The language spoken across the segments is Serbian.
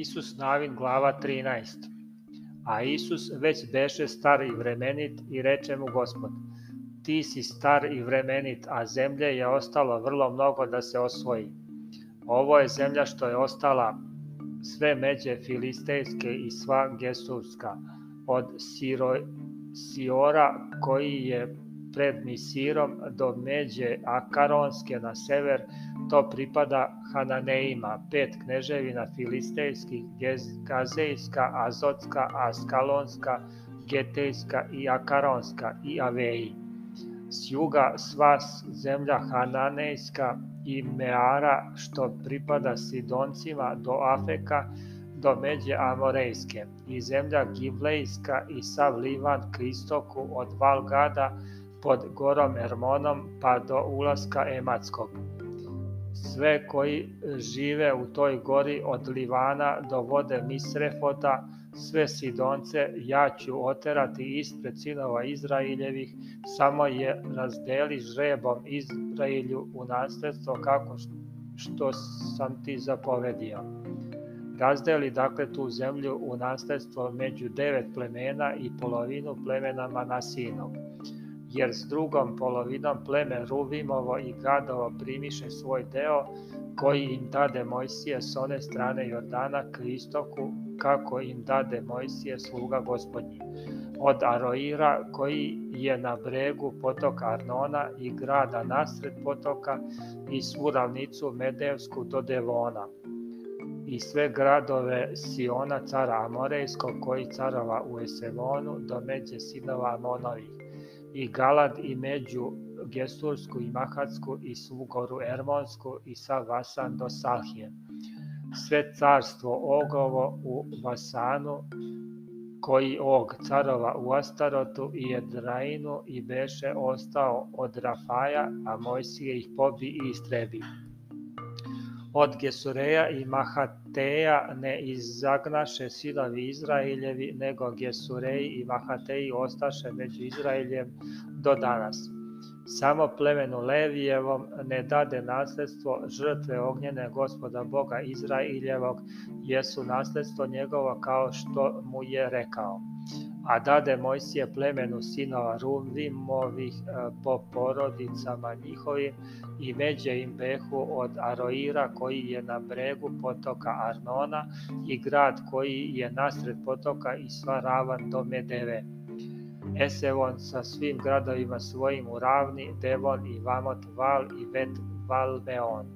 Isus Navin glava 13 A Isus već beše star i vremenit i reče mu gospod, ti si star i vremenit, a zemlje je ostalo vrlo mnogo da se osvoji. Ovo je zemlja što je ostala sve međe filistejske i sva gesurska, od Siro, Siora koji je pred Misirom do međe Akaronske na sever, To pripada Hananeima, pet kneževina filistejskih, Gazejska, Azotska, Askalonska, Getejska i Akaronska i Aveji. S juga sva zemlja Hananejska i Meara što pripada Sidoncima do Afeka do Međe Amorejske i zemlja Givlejska i sav Livan k istoku od Valgada pod gorom Ermonom pa do ulaska Ematskog sve koji žive u toj gori od Livana do vode Misrefota, sve Sidonce ja ću oterati ispred sinova Izraeljevih, samo je razdeli žrebom Izraelju u nasledstvo kako što sam ti zapovedio. Razdeli dakle tu zemlju u nasledstvo među devet plemena i polovinu plemena Manasinog jer s drugom polovinom pleme Ruvimovo i gradovo primiše svoj deo koji im dade Mojsije s one strane Jordana k istoku kako im dade Mojsije sluga gospodnji. Od Aroira koji je na bregu potoka Arnona i grada nasred potoka i svu ravnicu Medevsku do Devona i sve gradove Siona cara Amorejskog koji carova u Eselonu do međe sinova Amonovih i Galad i Među Gesursku i Mahatsku i svu goru Ermonsku i sa Vasan do Sahije. Sve carstvo Ogovo u Vasanu, koji Og carova u Astarotu i Jedrainu i beše ostao od Rafaja, a Mojsije ih pobi i istrebi od Gesureja i Mahateja ne izagnaše sinovi Izraeljevi, nego Gesureji i Mahateji ostaše među Izraeljem do danas. Samo plemenu Levijevom ne dade nasledstvo žrtve ognjene gospoda Boga Izraeljevog, jesu nasledstvo njegovo kao što mu je rekao a dade Mojsije plemenu sinova Ruvimovih e, po porodicama njihovim i međe im behu od Aroira koji je na bregu potoka Arnona i grad koji je nasred potoka i sva ravan do Medeve. Esevon sa svim gradovima svojim u ravni, Devon i Vamot Val i Bet Valbeon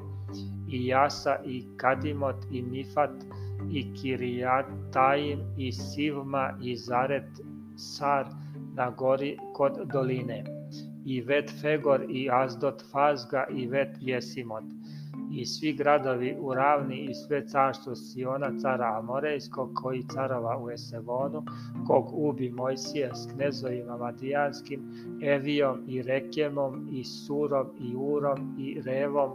i Jasa i Kadimot i Mifat i Kirjatajim i Sivma i Zaret Sar na gori kod doline i Vet Fegor i Azdot Fazga i Vet Jesimot i svi gradovi u ravni i sve carstvo Siona cara Amorejskog koji carova u Esevonu kog ubi Mojsija s knezovima Madijanskim Evijom i Rekemom i Surom i Urom i Revom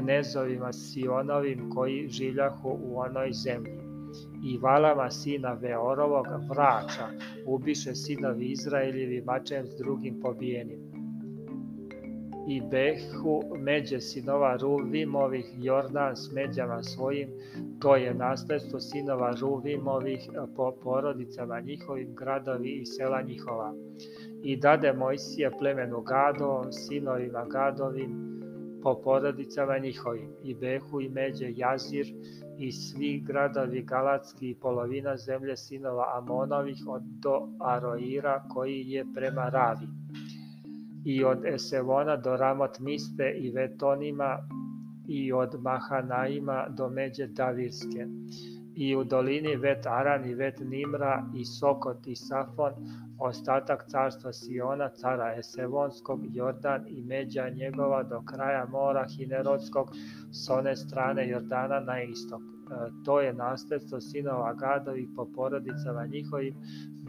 knezovima Sionovim koji življahu u onoj zemlji. I valama sina Veorovog vrača ubiše sinovi Izraeljevi mačem s drugim pobijenim. I behu međe sinova Ruvimovih Jordan s međama svojim, to je nasledstvo sinova Ruvimovih po porodicama njihovim gradovi i sela njihova. I dade Mojsije plemenu Gadovom, sinovima Gadovim, po porodicama njihovim, i behu i međe Jazir i svi gradovi Galatski i polovina zemlje sinova Amonovih od do Aroira koji je prema Ravi i od Esevona do Ramot Miste i Vetonima i od Mahanaima do Međe Davirske i u dolini Vet Aran i Vet Nimra i Sokot i Safon, ostatak carstva Siona, cara Esevonskog, Jordan i međa njegova do kraja mora Hinerotskog s one strane Jordana na istok. E, to je nasljedstvo sinova gadovi po porodicama njihovim,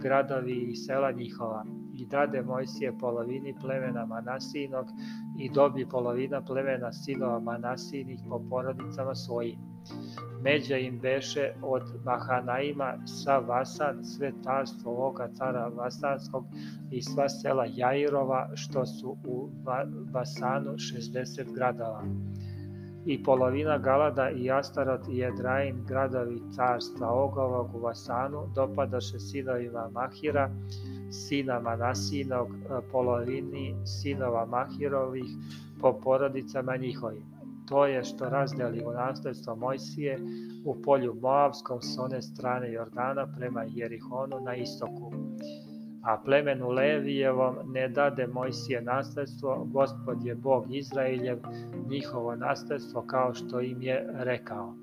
gradovi i sela njihova i dade Mojsije polovini plemena Manasijinog i dobi polovina plemena sinova Manasijinih po porodicama svojim. Međa im beše od Mahanaima sa Vasan, sve carstvo ovoga cara Vasanskog i sva sela Jairova, što su u Vasanu 60 gradova i polovina Galada i Astarat i Jedrain, gradovi carstva Ogovog u Vasanu, dopadaše sinovima Mahira, sina Manasinog, e, polovini sinova Mahirovih po porodicama njihovim. To je što razdeli u nasledstvo Mojsije u polju Moavskom s one strane Jordana prema Jerihonu na istoku. A plemenu Levijevom ne dade Mojsije nasledstvo, gospod je Bog Izrailjev, njihovo nasledstvo kao što im je rekao.